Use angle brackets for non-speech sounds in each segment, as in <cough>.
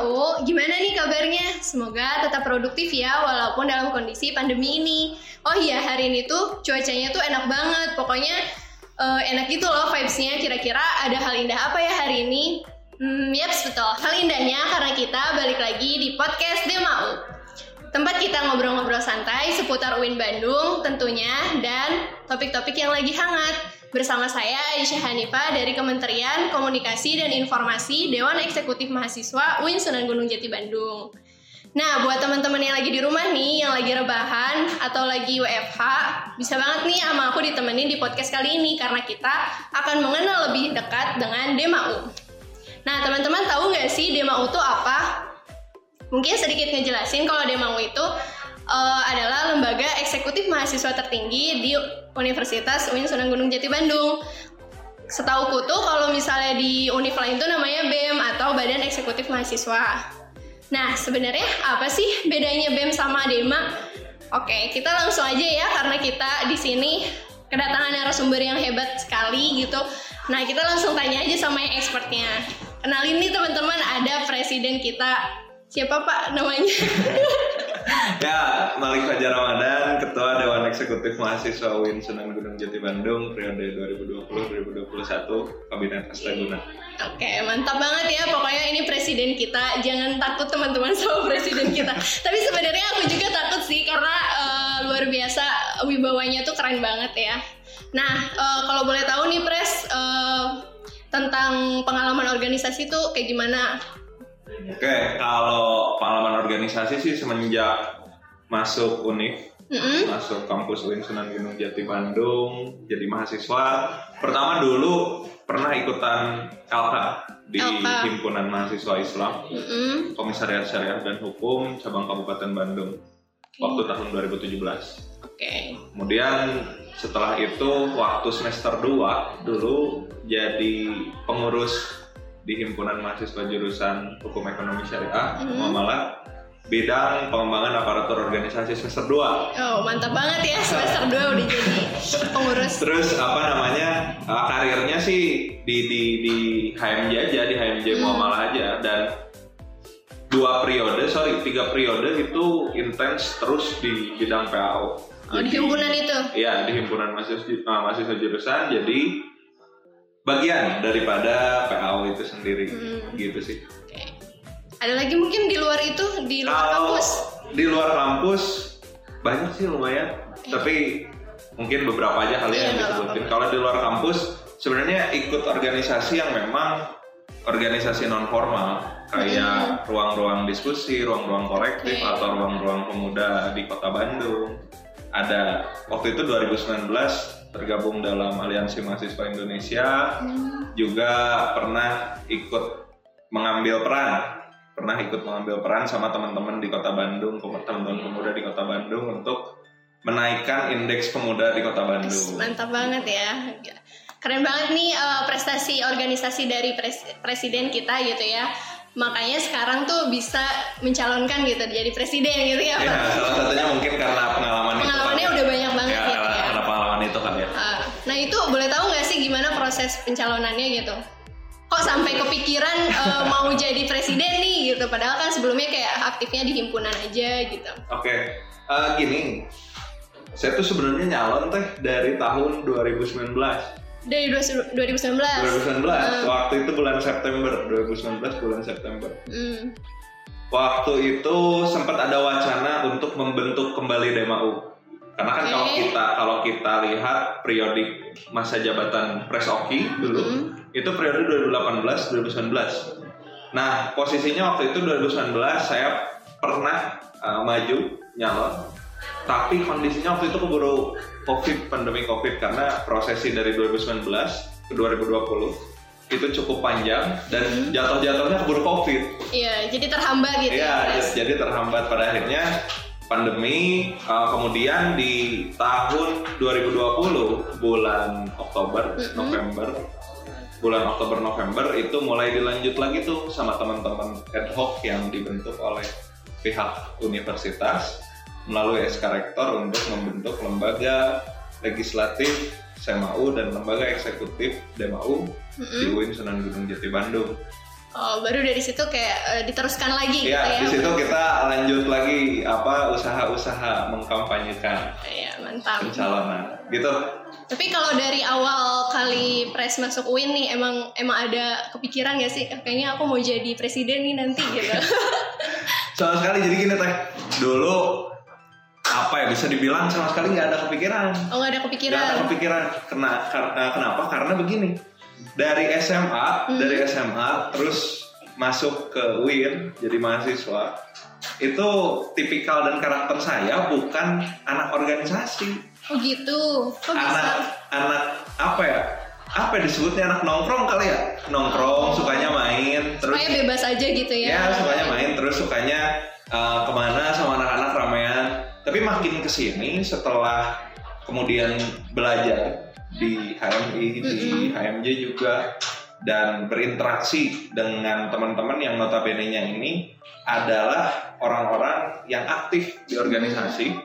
DMAU, gimana nih kabarnya? Semoga tetap produktif ya walaupun dalam kondisi pandemi ini. Oh iya, hari ini tuh cuacanya tuh enak banget. Pokoknya uh, enak gitu loh vibes-nya. Kira-kira ada hal indah apa ya hari ini? Hmm, yaps betul. Hal indahnya karena kita balik lagi di podcast DMAU. Tempat kita ngobrol-ngobrol santai seputar UIN Bandung tentunya dan topik-topik yang lagi hangat. Bersama saya Aisyah Hanifah dari Kementerian Komunikasi dan Informasi Dewan Eksekutif Mahasiswa UIN Sunan Gunung Jati Bandung. Nah, buat teman-teman yang lagi di rumah nih, yang lagi rebahan atau lagi WFH, bisa banget nih sama aku ditemenin di podcast kali ini karena kita akan mengenal lebih dekat dengan DEMAU. Nah, teman-teman tahu nggak sih DEMAU itu apa? Mungkin sedikit ngejelasin kalau DEMAU itu uh, adalah lembaga eksekutif mahasiswa tertinggi di Universitas UIN Sunan Gunung Jati Bandung. Setauku tuh kalau misalnya di univ lain tuh namanya BEM atau Badan Eksekutif Mahasiswa. Nah, sebenarnya apa sih bedanya BEM sama DEMA? Oke, kita langsung aja ya karena kita di sini kedatangan narasumber yang hebat sekali gitu. Nah, kita langsung tanya aja sama yang expertnya. Kenalin nih teman-teman, ada presiden kita. Siapa Pak namanya? <laughs> ya, Malik Fajar Ramadan, Ketua Dewan Eksekutif Mahasiswa UIN Sunan Gunung Jati Bandung periode 2020-2021 Kabinet Astaguna. Oke, mantap banget ya. Pokoknya ini presiden kita. Jangan takut teman-teman sama presiden kita. <laughs> Tapi sebenarnya aku juga takut sih karena uh, luar biasa wibawanya tuh keren banget ya. Nah, uh, kalau boleh tahu nih Pres uh, tentang pengalaman organisasi tuh kayak gimana? Oke, kalau pengalaman organisasi sih semenjak masuk UNIF, mm-hmm. masuk kampus UIN Sunan Gunung Jati Bandung, jadi mahasiswa. Pertama dulu pernah ikutan LK di LK. Himpunan Mahasiswa Islam, mm-hmm. Komisariat Syariah dan Hukum cabang Kabupaten Bandung okay. waktu tahun 2017. Oke. Okay. Kemudian setelah itu waktu semester 2 dulu jadi pengurus di himpunan mahasiswa jurusan hukum ekonomi syariah mm-hmm. Muamalah bidang pengembangan aparatur organisasi semester 2 Oh mantap banget ya semester 2 udah jadi pengurus Terus apa namanya uh, karirnya sih di di di HMJ aja di HMJ hmm. Muamalah aja dan dua periode sorry tiga periode itu intens terus di bidang PAO Oh di himpunan itu? Iya di himpunan mahasiswa, uh, mahasiswa jurusan jadi bagian daripada PAO itu sendiri hmm. gitu sih. Okay. Ada lagi mungkin di luar itu di luar Kalau kampus? Di luar kampus banyak sih lumayan, okay. tapi mungkin beberapa aja kali iya, yang disebutin. Kalau di luar kampus sebenarnya ikut organisasi yang memang organisasi non formal kayak ruang-ruang diskusi, ruang-ruang kolektif okay. atau ruang-ruang pemuda di Kota Bandung. Ada waktu itu 2019 tergabung dalam Aliansi Mahasiswa Indonesia, hmm. juga pernah ikut mengambil peran, pernah ikut mengambil peran sama teman-teman di Kota Bandung, teman-teman pemuda di Kota Bandung untuk menaikkan indeks pemuda di Kota Bandung. Mantap banget ya. Keren banget nih uh, prestasi organisasi dari pres presiden kita gitu ya. Makanya sekarang tuh bisa mencalonkan gitu jadi presiden gitu ya. Ya, salah satunya mungkin karena pengalaman Pengalamannya itu udah banyak banget ya, gitu ya. Karena pengalaman itu kan ya. Uh, nah itu boleh tahu nggak sih gimana proses pencalonannya gitu? Kok sampai kepikiran uh, mau jadi presiden nih gitu? Padahal kan sebelumnya kayak aktifnya di himpunan aja gitu. Oke, okay. uh, eh, gini, saya tuh sebenarnya nyalon teh dari tahun 2019. Dari 2019. 2019. Hmm. Waktu itu bulan September, 2019 bulan September. Hmm. Waktu itu sempat ada wacana untuk membentuk kembali DEMAU. Karena kan okay. kalau kita kalau kita lihat periodik masa jabatan Presoki dulu hmm. itu periode 2018 2019. Nah, posisinya waktu itu 2019 saya pernah uh, maju nyalon tapi kondisinya waktu itu keburu covid pandemi covid karena prosesi dari 2019 ke 2020 itu cukup panjang dan hmm. jatuh-jatuhnya keburu covid. Iya, jadi terhambat gitu. Iya, ya, jadi terhambat pada akhirnya pandemi uh, kemudian di tahun 2020 bulan Oktober, mm -hmm. November bulan Oktober November itu mulai dilanjut lagi tuh sama teman-teman ad hoc yang dibentuk oleh pihak universitas melalui SK Rektor untuk membentuk lembaga legislatif SEMAU dan lembaga eksekutif DEMAU mm-hmm. di UIN Sunan Gunung Jati Bandung. Oh, baru dari situ kayak uh, diteruskan lagi ya, gitu ya. di situ kita lanjut lagi apa usaha-usaha mengkampanyekan. Iya, mantap. Pencalonan. Gitu. Tapi kalau dari awal kali pres masuk UIN nih emang emang ada kepikiran gak sih kayaknya aku mau jadi presiden nih nanti gitu. <laughs> sama sekali jadi gini teh. Dulu apa ya bisa dibilang sama sekali nggak ada kepikiran. Oh nggak ada kepikiran. Gak ada kepikiran. Kena, karena kenapa? Karena begini dari SMA hmm. dari SMA terus masuk ke UIN jadi mahasiswa itu tipikal dan karakter saya bukan anak organisasi oh gitu Kok anak bisa? anak apa ya apa ya disebutnya anak nongkrong kali ya nongkrong oh. sukanya main terus supaya bebas aja gitu ya ya sukanya main terus sukanya uh, ke mana sama anak-anak tapi makin ke sini setelah kemudian belajar di HMI di HMJ juga dan berinteraksi dengan teman-teman yang notabene-nya ini adalah orang-orang yang aktif di organisasi.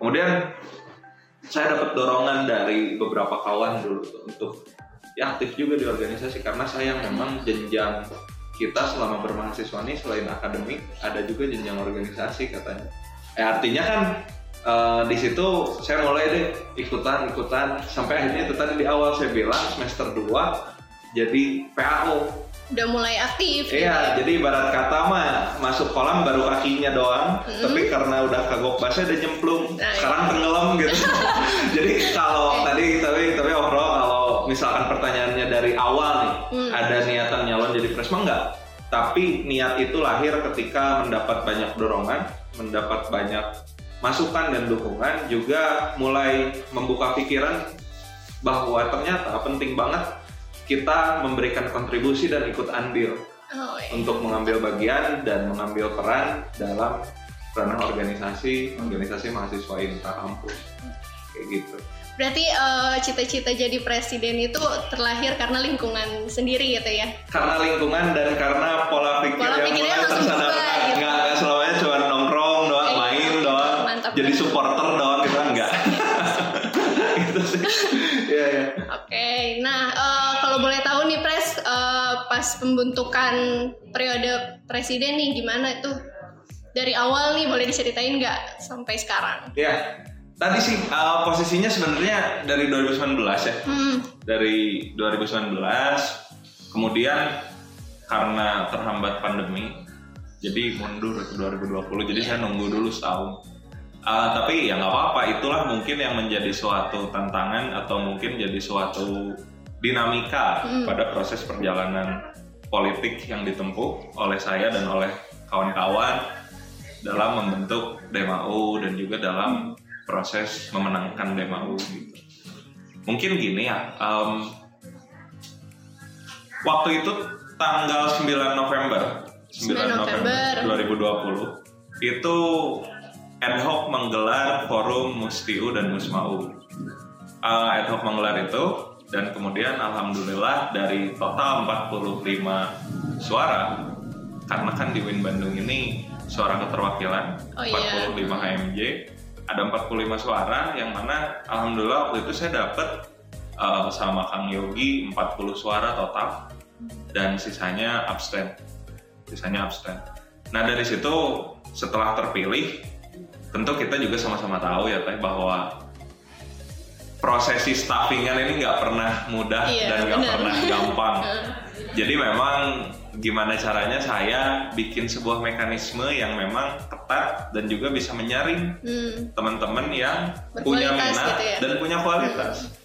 Kemudian saya dapat dorongan dari beberapa kawan dulu untuk ya aktif juga di organisasi karena saya memang jenjang kita selama bermahasiswa ini selain akademik ada juga jenjang organisasi katanya. Eh artinya kan uh, di situ saya mulai deh ikutan ikutan sampai akhirnya itu tadi di awal saya bilang semester 2 jadi PAO udah mulai aktif iya gitu. Ya? jadi ibarat kata mah masuk kolam baru kakinya doang mm. tapi karena udah kagok basah udah nyemplung nah, sekarang iya. tenggelam gitu <laughs> jadi kalau okay. tadi tapi tapi overall kalau misalkan pertanyaannya dari awal nih mm. ada niatan nyalon jadi presma enggak tapi niat itu lahir ketika mendapat banyak dorongan mendapat banyak masukan dan dukungan juga mulai membuka pikiran bahwa ternyata penting banget kita memberikan kontribusi dan ikut andil oh, iya. untuk mengambil bagian dan mengambil peran dalam ranah organisasi organisasi mahasiswa intra kampus kayak gitu. Berarti uh, cita-cita jadi presiden itu terlahir karena lingkungan sendiri gitu ya? Karena lingkungan dan karena pola pikir pola yang mulai. Pas pembentukan periode presiden nih gimana tuh? Dari awal nih boleh diceritain nggak sampai sekarang? Iya, Tadi sih uh, posisinya sebenarnya dari 2019 ya. Hmm. Dari 2019 kemudian karena terhambat pandemi jadi mundur ke 2020 jadi saya nunggu dulu setahun. Uh, tapi ya nggak apa-apa itulah mungkin yang menjadi suatu tantangan atau mungkin jadi suatu dinamika hmm. pada proses perjalanan politik yang ditempuh oleh saya dan oleh kawan-kawan dalam membentuk DMAU dan juga dalam proses memenangkan DMAU gitu. Mungkin gini ya, um, waktu itu tanggal 9 November 9, 9 November 2020 itu ad hoc menggelar forum Mustiu dan Musmau. Uh, ad hoc menggelar itu dan kemudian alhamdulillah dari total 45 suara karena kan di Win Bandung ini suara keterwakilan oh, 45 iya. HMJ ada 45 suara yang mana alhamdulillah waktu itu saya dapat uh, sama Kang Yogi 40 suara total dan sisanya abstain. Sisanya abstain. Nah, dari situ setelah terpilih tentu kita juga sama-sama tahu ya teh bahwa prosesi staffingan ini nggak pernah mudah iya, dan nggak pernah gampang. <laughs> Jadi memang gimana caranya saya bikin sebuah mekanisme yang memang ketat dan juga bisa menyaring hmm. teman-teman yang punya minat gitu ya? dan punya kualitas. Hmm.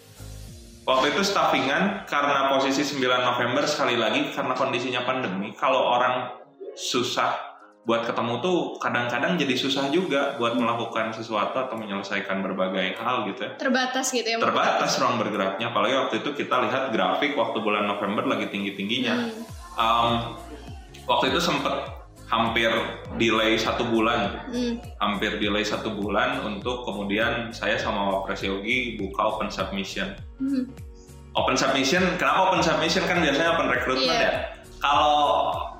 Waktu itu staffingan karena posisi 9 November sekali lagi karena kondisinya pandemi, kalau orang susah buat ketemu tuh kadang-kadang jadi susah juga buat hmm. melakukan sesuatu atau menyelesaikan berbagai hal gitu ya. Terbatas gitu ya. Terbatas ruang bergeraknya, apalagi waktu itu kita lihat grafik waktu bulan November lagi tinggi-tingginya. Hmm um, waktu itu sempet hampir delay satu bulan, mm. hampir delay satu bulan untuk kemudian saya sama Wapres Yogi buka open submission. Mm. Open submission, kenapa open submission kan biasanya open recruitment yeah. ya? Kalau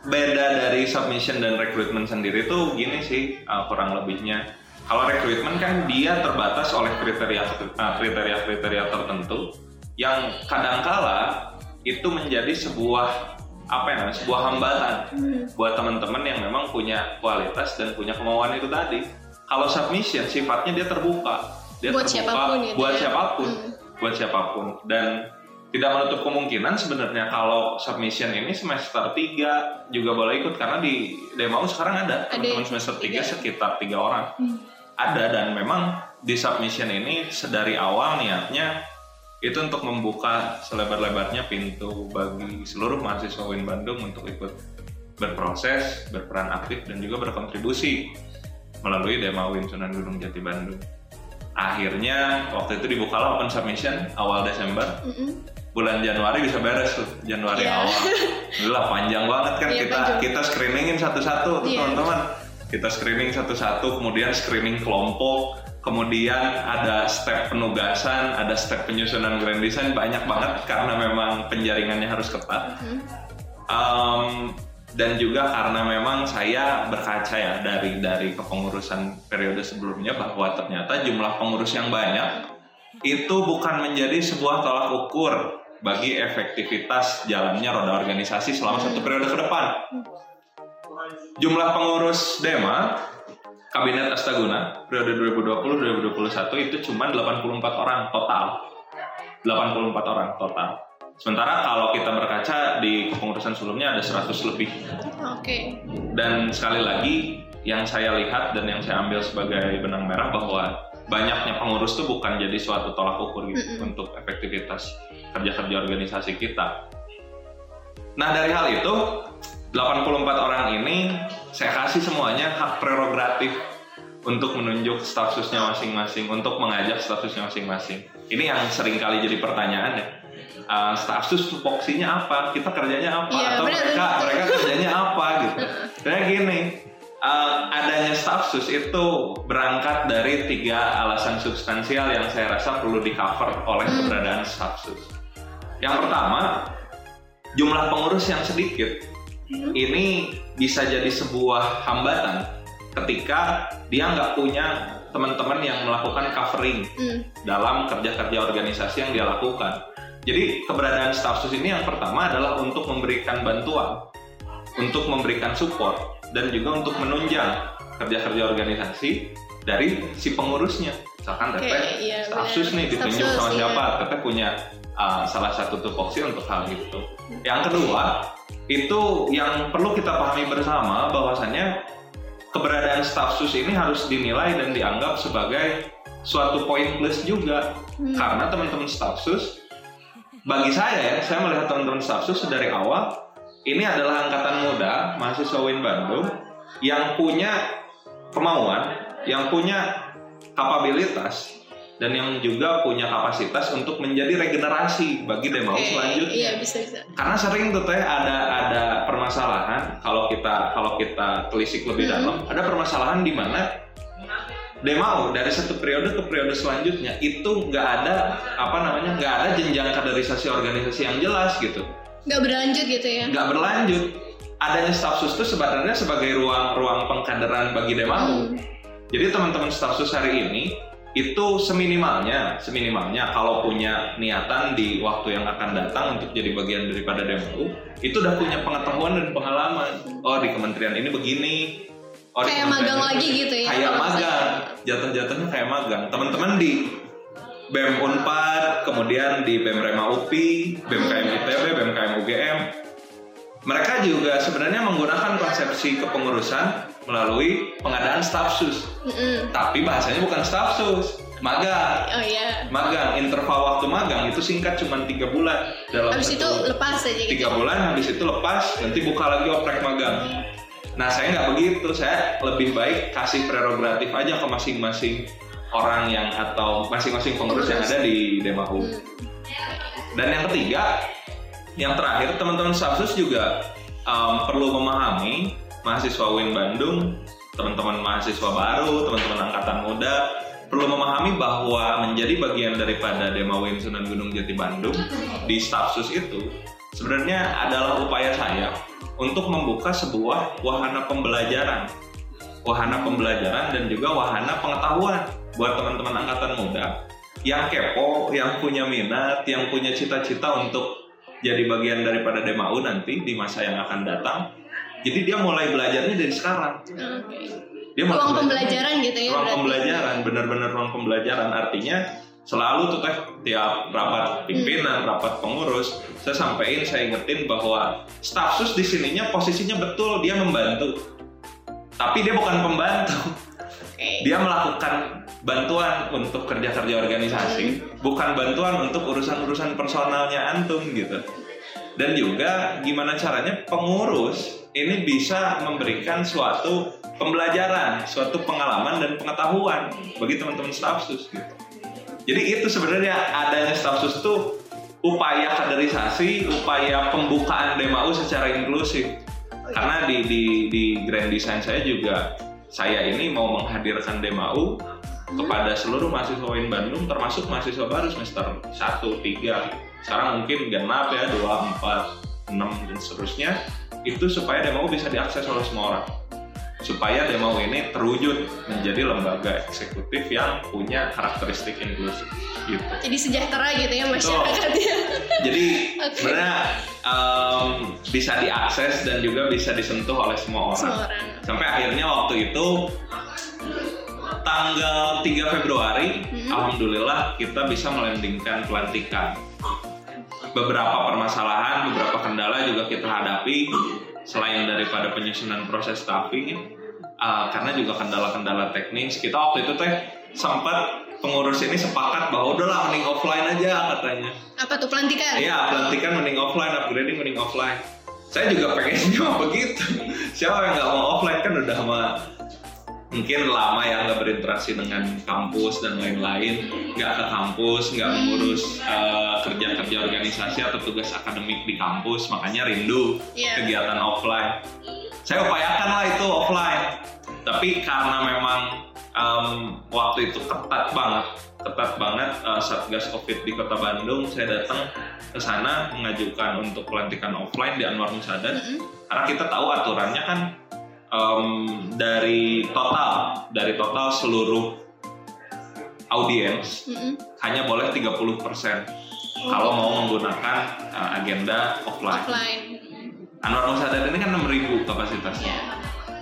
beda dari submission dan recruitment sendiri tuh gini sih uh, kurang lebihnya. Kalau recruitment kan dia terbatas oleh kriteria uh, kriteria-kriteria tertentu yang kadangkala itu menjadi sebuah apa ya sebuah hambatan hmm. buat teman-teman yang memang punya kualitas dan punya kemauan itu tadi. Kalau submission sifatnya dia terbuka, dia buat terbuka siapa pun gitu buat ya. siapa pun, Hmm. buat siapa pun dan tidak menutup kemungkinan sebenarnya kalau submission ini semester 3 juga boleh ikut karena di Demau sekarang ada Ada teman-teman semester 3 tiga. sekitar tiga orang Hmm. ada dan memang di submission ini sedari awal niatnya itu untuk membuka selebar-lebarnya pintu bagi seluruh mahasiswa UIN Bandung untuk ikut berproses, berperan aktif dan juga berkontribusi melalui Dema UIN Sunan Gunung Jati Bandung. Akhirnya waktu itu dibukalah open submission awal Desember, Mm-mm. Bulan Januari bisa beres tuh Januari Iya. awal. Gila panjang banget kan Iya, kita panjang. kita screeningin satu-satu tuh Iya. teman-teman. Kita screening satu-satu, kemudian screening kelompok, kemudian ada step penugasan, ada step penyusunan grand design banyak banget karena memang penjaringannya harus ketat. Hmm. Um, dan juga karena memang saya berkaca ya dari dari kepengurusan periode sebelumnya bahwa ternyata jumlah pengurus yang banyak itu bukan menjadi sebuah tolak ukur bagi efektivitas jalannya roda organisasi selama satu periode ke depan. Jumlah pengurus Dema Kabinet Astaguna periode 2020-2021 itu cuma 84 orang total. 84 orang total. Sementara kalau kita berkaca di kepengurusan sebelumnya ada 100 lebih. Oke. Dan sekali lagi yang saya lihat dan yang saya ambil sebagai benang merah bahwa banyaknya pengurus itu bukan jadi suatu tolak ukur gitu Mm-mm. untuk efektivitas kerja-kerja organisasi kita. Nah dari hal itu 84 orang ini saya kasih semuanya hak prerogatif untuk menunjuk staf susnya masing-masing, untuk mengajak staf susnya masing-masing. Ini yang sering kali jadi pertanyaan ya. Uh, staf sus tupoksinya apa? Kita kerjanya apa? Iya, Atau benar, mereka mereka kerjanya apa gitu? <laughs> Kayak gini, uh, adanya staf sus itu berangkat dari tiga alasan substansial yang saya rasa perlu di cover oleh Hmm. keberadaan staf sus. Yang pertama, jumlah pengurus yang sedikit Hmm. ini bisa jadi sebuah hambatan ketika dia nggak punya teman-teman yang melakukan covering Hmm. dalam kerja-kerja organisasi yang dia lakukan. Jadi keberadaan staff sus ini yang pertama adalah untuk memberikan bantuan, untuk memberikan support, dan juga untuk menunjang kerja-kerja organisasi dari si pengurusnya. Misalkan Oke, Teteh iya, staff benar. sus nih ditunjuk sama iya. siapa, Teteh punya uh, salah satu tupoksi untuk hal itu. Yang kedua, itu yang perlu kita pahami bersama bahwasannya keberadaan staff sus ini harus dinilai dan dianggap sebagai suatu poin plus juga Hmm. karena teman-teman staff sus bagi saya ya saya melihat teman-teman staff sus dari awal ini adalah angkatan muda mahasiswa UIN Bandung yang punya kemauan yang punya kapabilitas dan yang juga punya kapasitas untuk menjadi regenerasi bagi Demau Oke, selanjutnya Iya bisa bisa. karena sering tuh teh ada ada permasalahan kalau kita kalau kita telisik lebih Hmm. dalam ada permasalahan di mana Demau dari satu periode ke periode selanjutnya itu nggak ada apa namanya nggak ada jenjang kaderisasi organisasi yang jelas gitu Nggak berlanjut gitu ya? nggak berlanjut adanya staff sus itu sebenarnya sebagai ruang-ruang pengkaderan bagi Demau Hmm. jadi teman-teman staff sus hari ini itu seminimalnya, seminimalnya kalau punya niatan di waktu yang akan datang untuk jadi bagian daripada DMU, itu udah punya pengetahuan dan pengalaman. Oh di kementerian ini begini. Oh, Kayak magang ini lagi gitu ya, Kayak magang, jatuh-jatuhnya kayak magang. Teman-teman di BEM Unpad, kemudian di BEM Rema UPI, BEM KM ITB, BEM KM UGM, mereka juga sebenarnya menggunakan konsepsi kepengurusan melalui pengadaan staff sus. Mm-mm. Tapi bahasanya bukan staff sus, magang. Oh iya. Magang, interval waktu magang itu singkat cuma tiga bulan dalam Habis itu lepas aja gitu. tiga bulan habis itu lepas nanti buka lagi oprek magang. Nah saya nggak begitu, saya lebih baik kasih prerogatif aja ke masing-masing orang yang atau masing-masing pengurus yang ada di Demahu. Hmm. Dan yang ketiga, yang terakhir teman-teman Stafsus juga um, perlu memahami mahasiswa UIN Bandung, teman-teman mahasiswa baru, teman-teman angkatan muda perlu memahami bahwa menjadi bagian daripada Dema UIN Sunan Gunung Jati Bandung di Stafsus itu sebenarnya adalah upaya saya untuk membuka sebuah wahana pembelajaran wahana pembelajaran dan juga wahana pengetahuan buat teman-teman angkatan muda yang kepo, yang punya minat, yang punya cita-cita untuk jadi bagian daripada Demau nanti di masa yang akan datang. Jadi dia mulai belajarnya dari sekarang. Oke. Dia Ruang belajar- pembelajaran gitu ya ruang berarti. pembelajaran benar-benar ruang pembelajaran artinya selalu tuh teh tiap rapat pimpinan rapat pengurus saya sampaikan saya ingetin bahwa staf sus di sininya posisinya betul dia membantu tapi dia bukan pembantu Oke. dia melakukan bantuan untuk kerja-kerja organisasi bukan bantuan untuk urusan-urusan personalnya antum gitu dan juga gimana caranya pengurus ini bisa memberikan suatu pembelajaran, suatu pengalaman dan pengetahuan bagi teman-teman staff sus gitu. Jadi itu sebenarnya adanya staff sus itu upaya kaderisasi, upaya pembukaan DMAU secara inklusif. Karena di di di grand design saya juga saya ini mau menghadirkan DMAU kepada seluruh mahasiswa UIN Bandung termasuk mahasiswa baru semester 1, 3 sekarang mungkin genap ya 2, 4, 6 dan seterusnya itu supaya DMAU bisa diakses oleh semua orang supaya DMAU ini terwujud menjadi lembaga eksekutif yang punya karakteristik inklusif gitu Jadi sejahtera gitu ya masyarakatnya. <laughs> jadi Oke. sebenarnya em, bisa diakses dan juga bisa disentuh oleh semua orang Semua orang. sampai akhirnya waktu itu tanggal 3 Februari Hmm. alhamdulillah kita bisa melandingkan pelantikan beberapa permasalahan beberapa kendala juga kita hadapi selain daripada penyusunan proses staffing uh, karena juga kendala-kendala teknis kita waktu itu teh sempat pengurus ini sepakat bahwa udahlah mending offline aja katanya Apa tuh pelantikan? Iya, pelantikan mending offline, upgrading mending offline. Saya juga pengennya <laughs> begitu. Siapa yang nggak mau offline kan udah sama mungkin lama ya nggak berinteraksi dengan kampus dan lain-lain, nggak ke kampus, nggak mengurus eh, kerja-kerja organisasi atau tugas akademik di kampus, makanya rindu Iya. kegiatan offline. Saya upayakan lah itu offline, tapi karena memang em, waktu itu ketat banget, ketat banget eh, satgas covid di kota Bandung, saya datang ke sana mengajukan untuk pelantikan offline di Anwar Musadat, Mm-mm. karena kita tahu aturannya kan em, dari total, dari total seluruh audiens Mm-mm. hanya boleh 30% kalau mau menggunakan eh, agenda offline. Offline. Anwar Musadat ini kan 6000 kapasitasnya. Ya.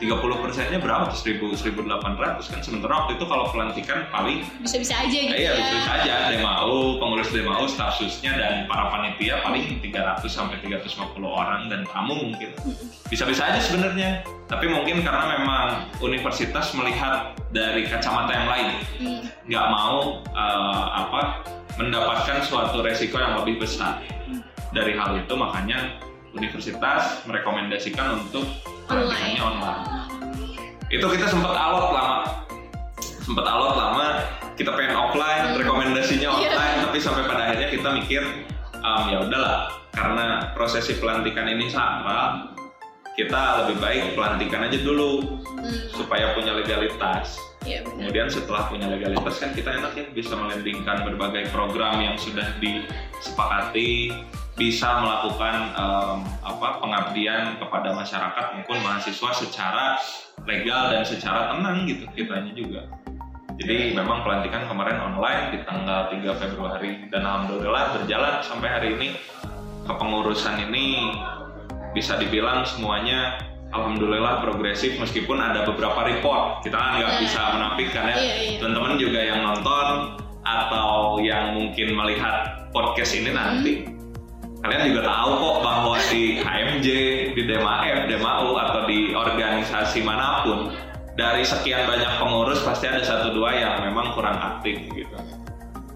30 persennya berapa tuh? 1000, 1800 kan? Sementara waktu itu kalau pelantikan paling Bisa-bisa aja gitu iya ya. bisa saja DMAU, pengurus DMAU, statusnya dan para panitia paling 300 sampai 350 orang dan tamu mungkin. Bisa-bisa aja sebenarnya. Tapi mungkin karena memang universitas melihat dari kacamata yang lain. Hmm. nggak mau eh, apa mendapatkan suatu resiko yang lebih besar dari hal itu. Makanya universitas merekomendasikan untuk pelantikannya online itu kita sempat alot lama sempat alot lama kita pengen offline rekomendasinya Iya. online tapi sampai pada akhirnya kita mikir "Em, ya udahlah karena prosesi pelantikan ini sakral kita lebih baik pelantikan aja dulu Hmm. supaya punya legalitas benar. Kemudian setelah punya legalitas kan kita enak ya bisa melandingkan berbagai program yang sudah disepakati, bisa melakukan em, apa pengabdian kepada masyarakat maupun mahasiswa secara legal dan secara tenang gitu kitanya juga. Jadi memang pelantikan kemarin online di tanggal 3 Februari dan alhamdulillah berjalan sampai hari ini kepengurusan ini bisa dibilang semuanya alhamdulillah progresif meskipun ada beberapa report kita kan nggak Iya. bisa menafikan ya Iya, iya. teman-teman juga yang nonton atau yang mungkin melihat podcast ini nanti kalian juga tahu kok bahwa di HMJ, di DMAF, DMAU atau di organisasi mana pun dari sekian banyak pengurus pasti ada satu dua yang memang kurang aktif gitu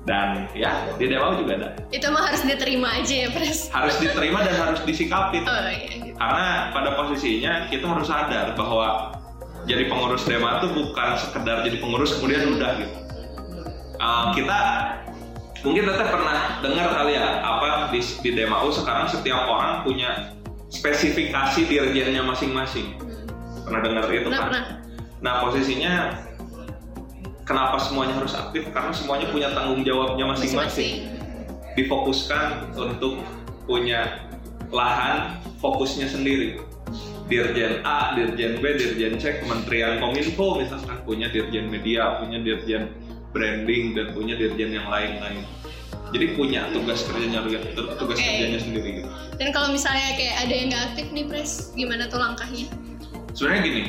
dan ya di DMAU juga ada Itu mah harus diterima aja ya, Pres. harus diterima dan harus disikapin Oh iya gitu. karena pada posisinya kita harus sadar bahwa jadi pengurus DEMA itu bukan sekedar jadi pengurus kemudian udah gitu. Uh, kita mungkin teteh pernah dengar kali ya apa di, di DEMAU sekarang setiap orang punya spesifikasi dirjennya masing-masing. Pernah dengar itu Pernah, kan? pernah. Nah posisinya kenapa semuanya harus aktif? Karena semuanya punya tanggung jawabnya masing-masing Masing-masing. difokuskan untuk punya lahan fokusnya sendiri. Dirjen A, Dirjen B, Dirjen C, Kementerian Kominfo misalkan punya Dirjen Media, punya Dirjen Branding dan punya Dirjen yang lain-lain. jadi punya tugas kerjanya tugas okay. kerjanya sendiri gitu dan kalau misalnya kayak ada yang nggak aktif nih pres gimana tuh langkahnya sebenarnya gini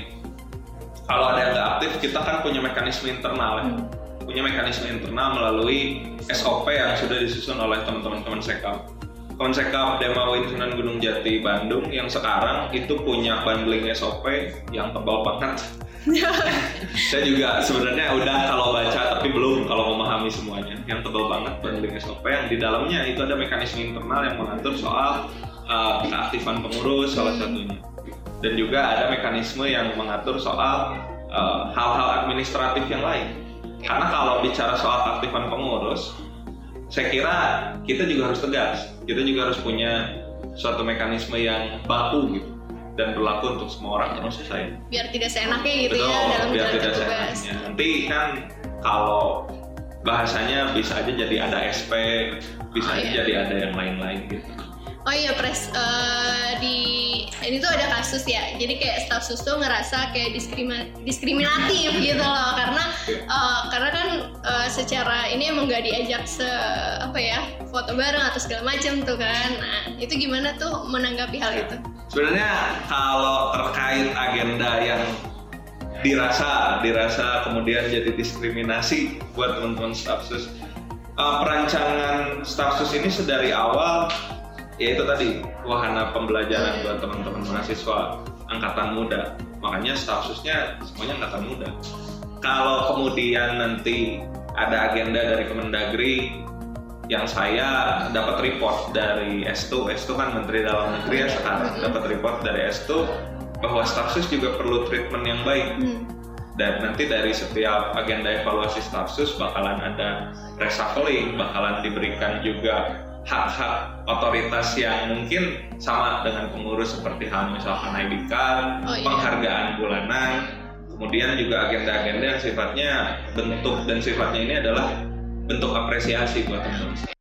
kalau ada yang nggak aktif kita kan punya mekanisme internal ya hmm. punya mekanisme internal melalui SOP yang sudah disusun oleh teman-teman Kemensekam Konsekap Demawa Sunan Gunung Jati Bandung yang sekarang itu punya bundling SOP yang tebal banget <laughs> saya juga sebenarnya udah kalau baca tapi belum kalau memahami semuanya. Yang tebal banget bundling SOP yang di dalamnya itu ada mekanisme internal yang mengatur soal uh, keaktifan pengurus salah satunya. Dan juga ada mekanisme yang mengatur soal uh, hal-hal uh, administratif yang lain. Karena kalau bicara soal keaktifan pengurus saya kira kita juga harus tegas. Kita juga harus punya suatu mekanisme yang baku gitu dan berlaku untuk semua orang termasuk saya. Biar tidak seenaknya gitu ya Betul, ya dalam biar tidak seenaknya. Nanti kan kalau bahasanya bisa aja jadi ada SP, bisa oh, aja iya. jadi ada yang lain-lain gitu. Oh iya pres uh, di ini tuh ada kasus ya. Jadi kayak staff sus tuh ngerasa kayak diskrima, diskriminatif gitu loh karena uh, karena kan uh, secara ini emang gak diajak se apa ya foto bareng atau segala macam tuh kan. Nah itu gimana tuh menanggapi hal itu? Sebenarnya kalau terkait agenda yang dirasa dirasa kemudian jadi diskriminasi buat teman-teman stafsus uh, perancangan stafsus ini sedari awal ya itu tadi wahana pembelajaran buat teman-teman mahasiswa angkatan muda. Makanya statusnya semuanya angkatan muda. Kalau kemudian nanti ada agenda dari Kemendagri yang saya dapat report dari S2 S2 kan Menteri Dalam Negeri ya sekarang dapat report dari S2 bahwa stafsus juga perlu treatment yang baik. Hmm. dan nanti dari setiap agenda evaluasi stafsus bakalan ada reshuffling bakalan diberikan juga hak-hak otoritas yang mungkin sama dengan pengurus seperti hal misalkan ID card, oh, iya. penghargaan bulanan, kemudian juga agenda-agenda yang sifatnya bentuk dan sifatnya ini adalah bentuk apresiasi buat teman-teman.